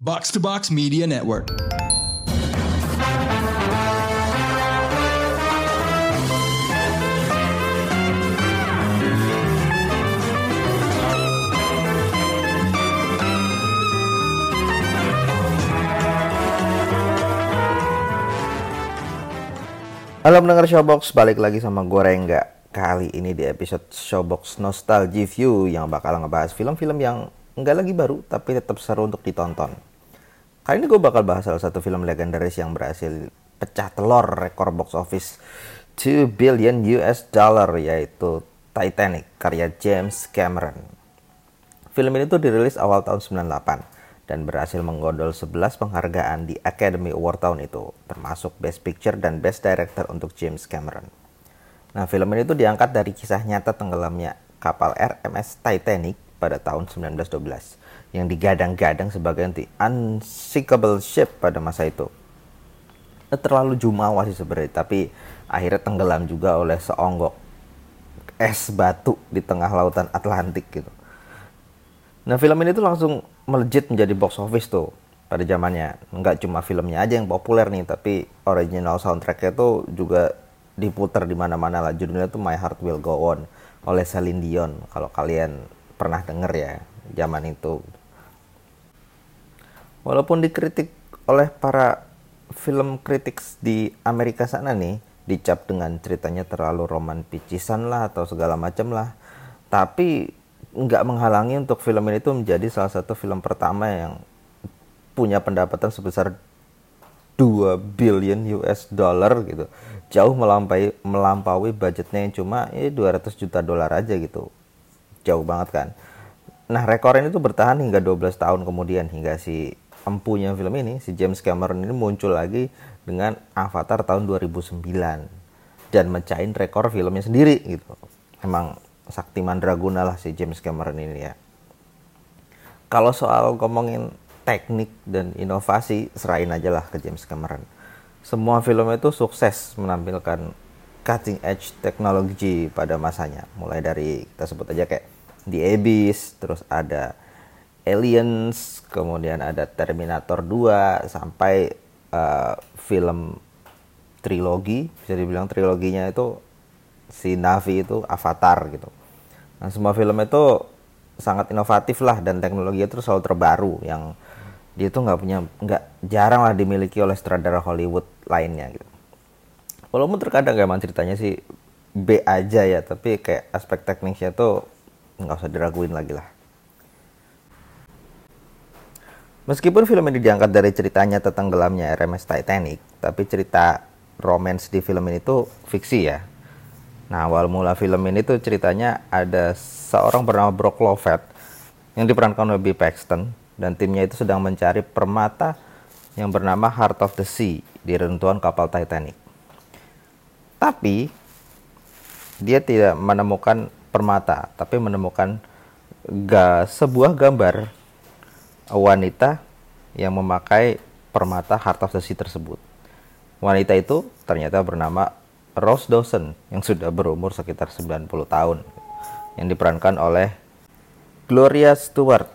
Box to Box Media Network. Halo pendengar Showbox, balik lagi sama gue Rengga Kali ini di episode Showbox Nostalgia View Yang bakal ngebahas film-film yang nggak lagi baru Tapi tetap seru untuk ditonton Kali ini gue bakal bahas salah satu film legendaris yang berhasil pecah telur rekor box office 2 billion US dollar Yaitu Titanic, karya James Cameron Film ini tuh dirilis awal tahun 98 dan berhasil menggondol 11 penghargaan di Academy Award tahun itu, termasuk Best Picture dan Best Director untuk James Cameron. Nah, film ini tuh diangkat dari kisah nyata tenggelamnya kapal RMS Titanic pada tahun 1912 yang digadang-gadang sebagai anti unsinkable ship pada masa itu. Nah, terlalu jumawa sih sebenarnya, tapi akhirnya tenggelam juga oleh seonggok es batu di tengah lautan Atlantik gitu. Nah film ini tuh langsung melejit menjadi box office tuh pada zamannya. Nggak cuma filmnya aja yang populer nih, tapi original soundtracknya tuh juga diputar di mana-mana lah. Judulnya tuh My Heart Will Go On oleh Celine Dion. Kalau kalian pernah denger ya zaman itu. Walaupun dikritik oleh para film kritik di Amerika sana nih, dicap dengan ceritanya terlalu romantisan lah atau segala macam lah. Tapi nggak menghalangi untuk film ini tuh menjadi salah satu film pertama yang punya pendapatan sebesar 2 billion US dollar gitu. Jauh melampaui melampaui budgetnya yang cuma ya 200 juta dolar aja gitu. Jauh banget kan. Nah, rekor ini tuh bertahan hingga 12 tahun kemudian hingga si empunya film ini, si James Cameron ini muncul lagi dengan Avatar tahun 2009 dan mecahin rekor filmnya sendiri gitu. Emang sakti mandraguna lah si James Cameron ini ya. Kalau soal ngomongin teknik dan inovasi, serahin aja lah ke James Cameron. Semua film itu sukses menampilkan cutting edge teknologi pada masanya. Mulai dari kita sebut aja kayak The Abyss, terus ada Aliens, kemudian ada Terminator 2, sampai uh, film trilogi, bisa dibilang triloginya itu si Navi itu Avatar gitu. Nah, semua film itu sangat inovatif lah dan teknologi itu selalu terbaru yang dia itu nggak punya nggak jarang lah dimiliki oleh sutradara Hollywood lainnya gitu. Walaupun terkadang emang ceritanya sih B aja ya, tapi kayak aspek teknisnya tuh nggak usah diraguin lagi lah. Meskipun film ini diangkat dari ceritanya tentang gelamnya RMS Titanic, tapi cerita romance di film ini tuh fiksi ya. Nah, awal mula film ini tuh ceritanya ada seorang bernama Brock Lovett yang diperankan oleh Bill Paxton dan timnya itu sedang mencari permata yang bernama Heart of the Sea di rentuan kapal Titanic. Tapi dia tidak menemukan permata, tapi menemukan ga, sebuah gambar wanita yang memakai permata the Sea tersebut. Wanita itu ternyata bernama Rose Dawson yang sudah berumur sekitar 90 tahun yang diperankan oleh Gloria Stewart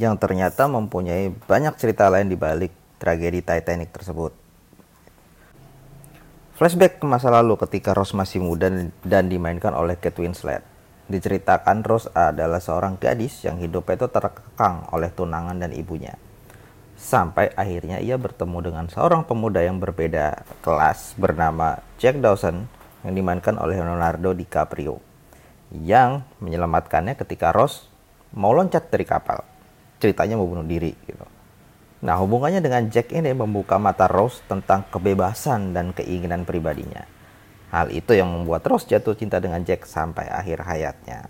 yang ternyata mempunyai banyak cerita lain di balik tragedi Titanic tersebut. Flashback ke masa lalu ketika Rose masih muda dan dimainkan oleh Kate Winslet. Diceritakan Rose adalah seorang gadis yang hidupnya itu terkekang oleh tunangan dan ibunya sampai akhirnya ia bertemu dengan seorang pemuda yang berbeda kelas bernama Jack Dawson yang dimainkan oleh Leonardo DiCaprio yang menyelamatkannya ketika Ross mau loncat dari kapal. Ceritanya mau bunuh diri. Nah, hubungannya dengan Jack ini membuka mata Rose tentang kebebasan dan keinginan pribadinya. Hal itu yang membuat Rose jatuh cinta dengan Jack sampai akhir hayatnya.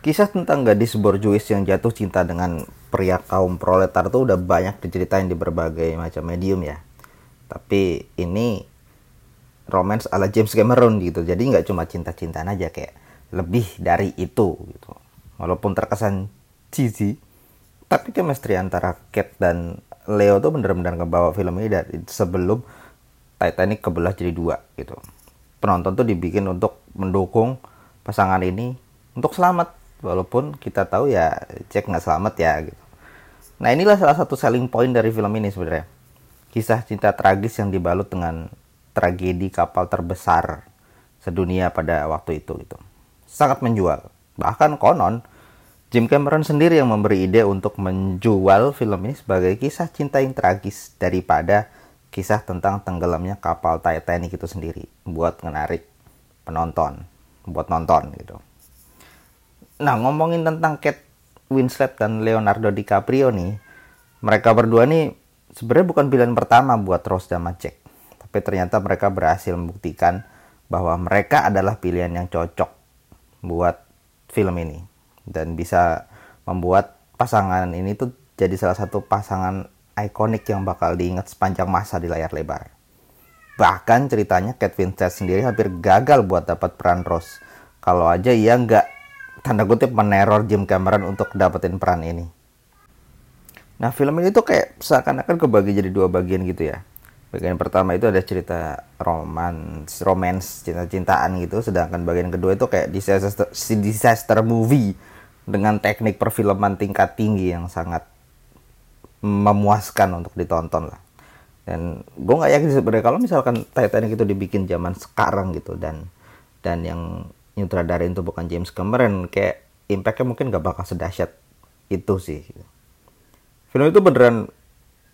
Kisah tentang gadis borjuis yang jatuh cinta dengan pria kaum proletar itu udah banyak diceritain di berbagai macam medium ya. Tapi ini romance ala James Cameron gitu. Jadi nggak cuma cinta-cintaan aja kayak lebih dari itu gitu. Walaupun terkesan cheesy, tapi chemistry antara Kate dan Leo tuh bener-bener ngebawa film ini dari sebelum Titanic kebelah jadi dua gitu. Penonton tuh dibikin untuk mendukung pasangan ini untuk selamat walaupun kita tahu ya Jack nggak selamat ya gitu. Nah inilah salah satu selling point dari film ini sebenarnya. Kisah cinta tragis yang dibalut dengan tragedi kapal terbesar sedunia pada waktu itu gitu. Sangat menjual. Bahkan konon Jim Cameron sendiri yang memberi ide untuk menjual film ini sebagai kisah cinta yang tragis daripada kisah tentang tenggelamnya kapal Titanic itu sendiri buat menarik penonton, buat nonton gitu. Nah, ngomongin tentang Kate Winslet dan Leonardo DiCaprio nih, mereka berdua nih sebenarnya bukan pilihan pertama buat Rose dan Jack. Tapi ternyata mereka berhasil membuktikan bahwa mereka adalah pilihan yang cocok buat film ini dan bisa membuat pasangan ini tuh jadi salah satu pasangan ikonik yang bakal diingat sepanjang masa di layar lebar. Bahkan ceritanya Kate Winslet sendiri hampir gagal buat dapat peran Rose. Kalau aja ia nggak tanda kutip meneror Jim Cameron untuk dapetin peran ini. Nah film ini tuh kayak seakan-akan kebagi jadi dua bagian gitu ya. Bagian pertama itu ada cerita romans, romance, cinta-cintaan gitu. Sedangkan bagian kedua itu kayak disaster, disaster movie dengan teknik perfilman tingkat tinggi yang sangat memuaskan untuk ditonton lah dan gue nggak yakin sebenarnya kalau misalkan Titanic itu dibikin zaman sekarang gitu dan dan yang nyutradarin itu bukan James Cameron kayak impactnya mungkin gak bakal sedahsyat itu sih gitu. film itu beneran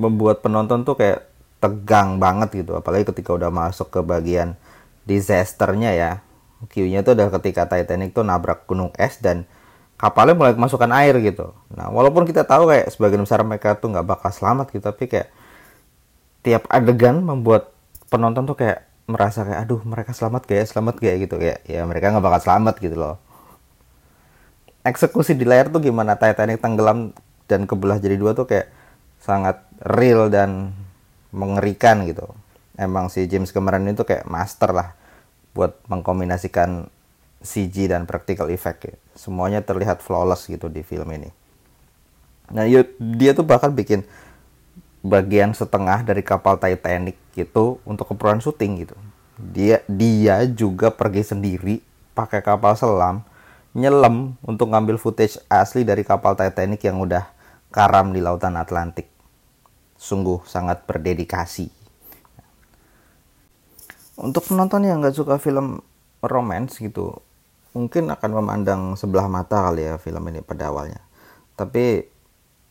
membuat penonton tuh kayak tegang banget gitu. Apalagi ketika udah masuk ke bagian disasternya ya. Cue-nya tuh udah ketika Titanic tuh nabrak gunung es dan kapalnya mulai kemasukan air gitu. Nah, walaupun kita tahu kayak sebagian besar mereka tuh nggak bakal selamat gitu, tapi kayak tiap adegan membuat penonton tuh kayak merasa kayak aduh mereka selamat gak ya, selamat gak ya? gitu. Kayak ya mereka nggak bakal selamat gitu loh. Eksekusi di layar tuh gimana? Titanic tenggelam dan kebelah jadi dua tuh kayak sangat real dan mengerikan gitu. Emang si James Cameron itu kayak master lah buat mengkombinasikan CG dan practical effect ya. Semuanya terlihat flawless gitu di film ini. Nah, dia tuh bahkan bikin bagian setengah dari kapal Titanic gitu untuk keperluan syuting gitu. Dia dia juga pergi sendiri pakai kapal selam nyelam untuk ngambil footage asli dari kapal Titanic yang udah karam di lautan Atlantik. Sungguh sangat berdedikasi. Untuk penonton yang nggak suka film romance gitu, mungkin akan memandang sebelah mata kali ya film ini pada awalnya. Tapi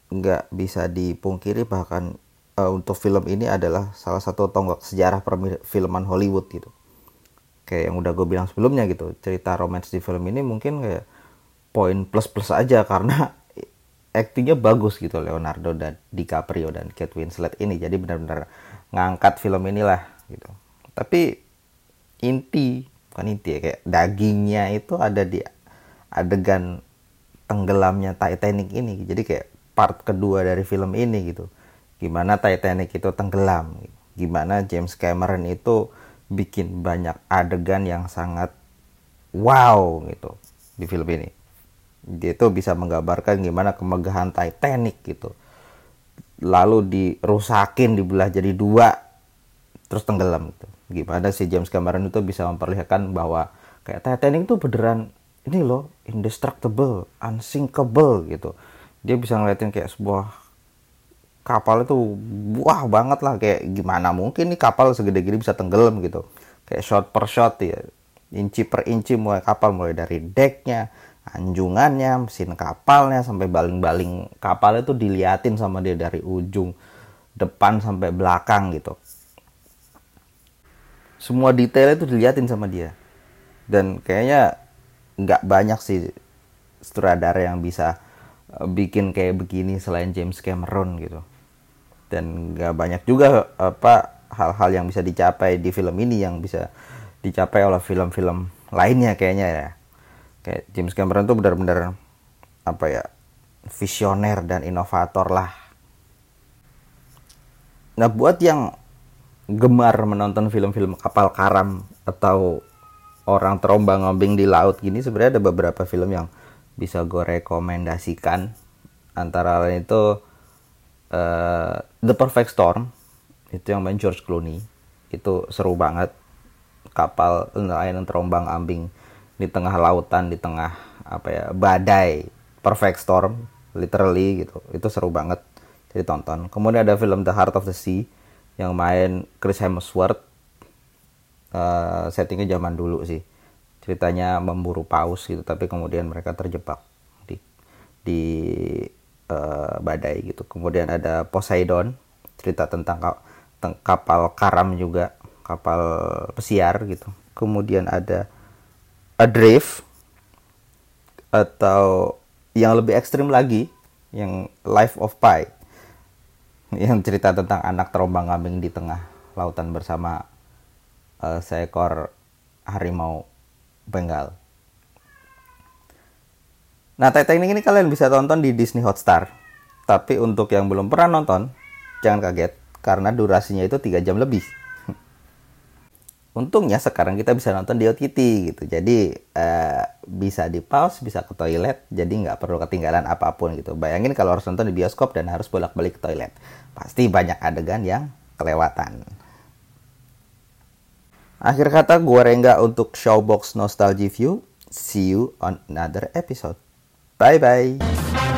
nggak bisa dipungkiri bahkan uh, untuk film ini adalah salah satu tonggak sejarah perfilman Hollywood gitu. Kayak yang udah gue bilang sebelumnya gitu, cerita romance di film ini mungkin kayak poin plus plus aja karena aktingnya bagus gitu Leonardo dan DiCaprio dan Kate Winslet ini. Jadi benar-benar ngangkat film inilah gitu. Tapi inti bukan inti ya kayak dagingnya itu ada di adegan tenggelamnya Titanic ini. Jadi kayak part kedua dari film ini gitu. Gimana Titanic itu tenggelam? Gimana James Cameron itu bikin banyak adegan yang sangat wow gitu di film ini dia itu bisa menggambarkan gimana kemegahan Titanic gitu lalu dirusakin dibelah jadi dua terus tenggelam gitu gimana si James Cameron itu bisa memperlihatkan bahwa kayak Titanic itu beneran ini loh indestructible, unsinkable gitu. Dia bisa ngeliatin kayak sebuah kapal itu wah banget lah kayak gimana mungkin nih kapal segede gini bisa tenggelam gitu. Kayak shot per shot ya. Inci per inci mulai kapal mulai dari decknya, anjungannya, mesin kapalnya sampai baling-baling kapal itu diliatin sama dia dari ujung depan sampai belakang gitu. Semua detail itu diliatin sama dia. Dan kayaknya nggak banyak sih sutradara yang bisa eh, bikin kayak begini selain James Cameron gitu. Dan nggak banyak juga apa hal-hal yang bisa dicapai di film ini yang bisa dicapai oleh film-film lainnya kayaknya ya kayak James Cameron tuh benar-benar apa ya visioner dan inovator lah. Nah buat yang gemar menonton film-film kapal karam atau orang terombang ambing di laut gini sebenarnya ada beberapa film yang bisa gue rekomendasikan. Antara lain itu uh, The Perfect Storm itu yang main George Clooney. Itu seru banget. Kapal nelayan terombang ambing di tengah lautan di tengah apa ya badai perfect storm literally gitu. Itu seru banget jadi tonton. Kemudian ada film The Heart of the Sea yang main Chris Hemsworth. Uh, settingnya zaman dulu sih. Ceritanya memburu paus gitu tapi kemudian mereka terjebak di di uh, badai gitu. Kemudian ada Poseidon cerita tentang kapal karam juga kapal pesiar gitu. Kemudian ada Adrift atau yang lebih ekstrim lagi yang Life of Pi yang cerita tentang anak terombang ambing di tengah lautan bersama uh, seekor harimau Bengal. Nah, Titanic ini kalian bisa tonton di Disney Hotstar. Tapi untuk yang belum pernah nonton, jangan kaget karena durasinya itu 3 jam lebih. Untungnya sekarang kita bisa nonton di OTT gitu. Jadi uh, bisa di pause, bisa ke toilet, jadi nggak perlu ketinggalan apa pun gitu. Bayangin kalau harus nonton di bioskop dan harus bolak-balik ke toilet. Pasti banyak adegan yang kelewatan. Akhir kata gue Rengga untuk Showbox Nostalgia View. See you on another episode. Bye bye.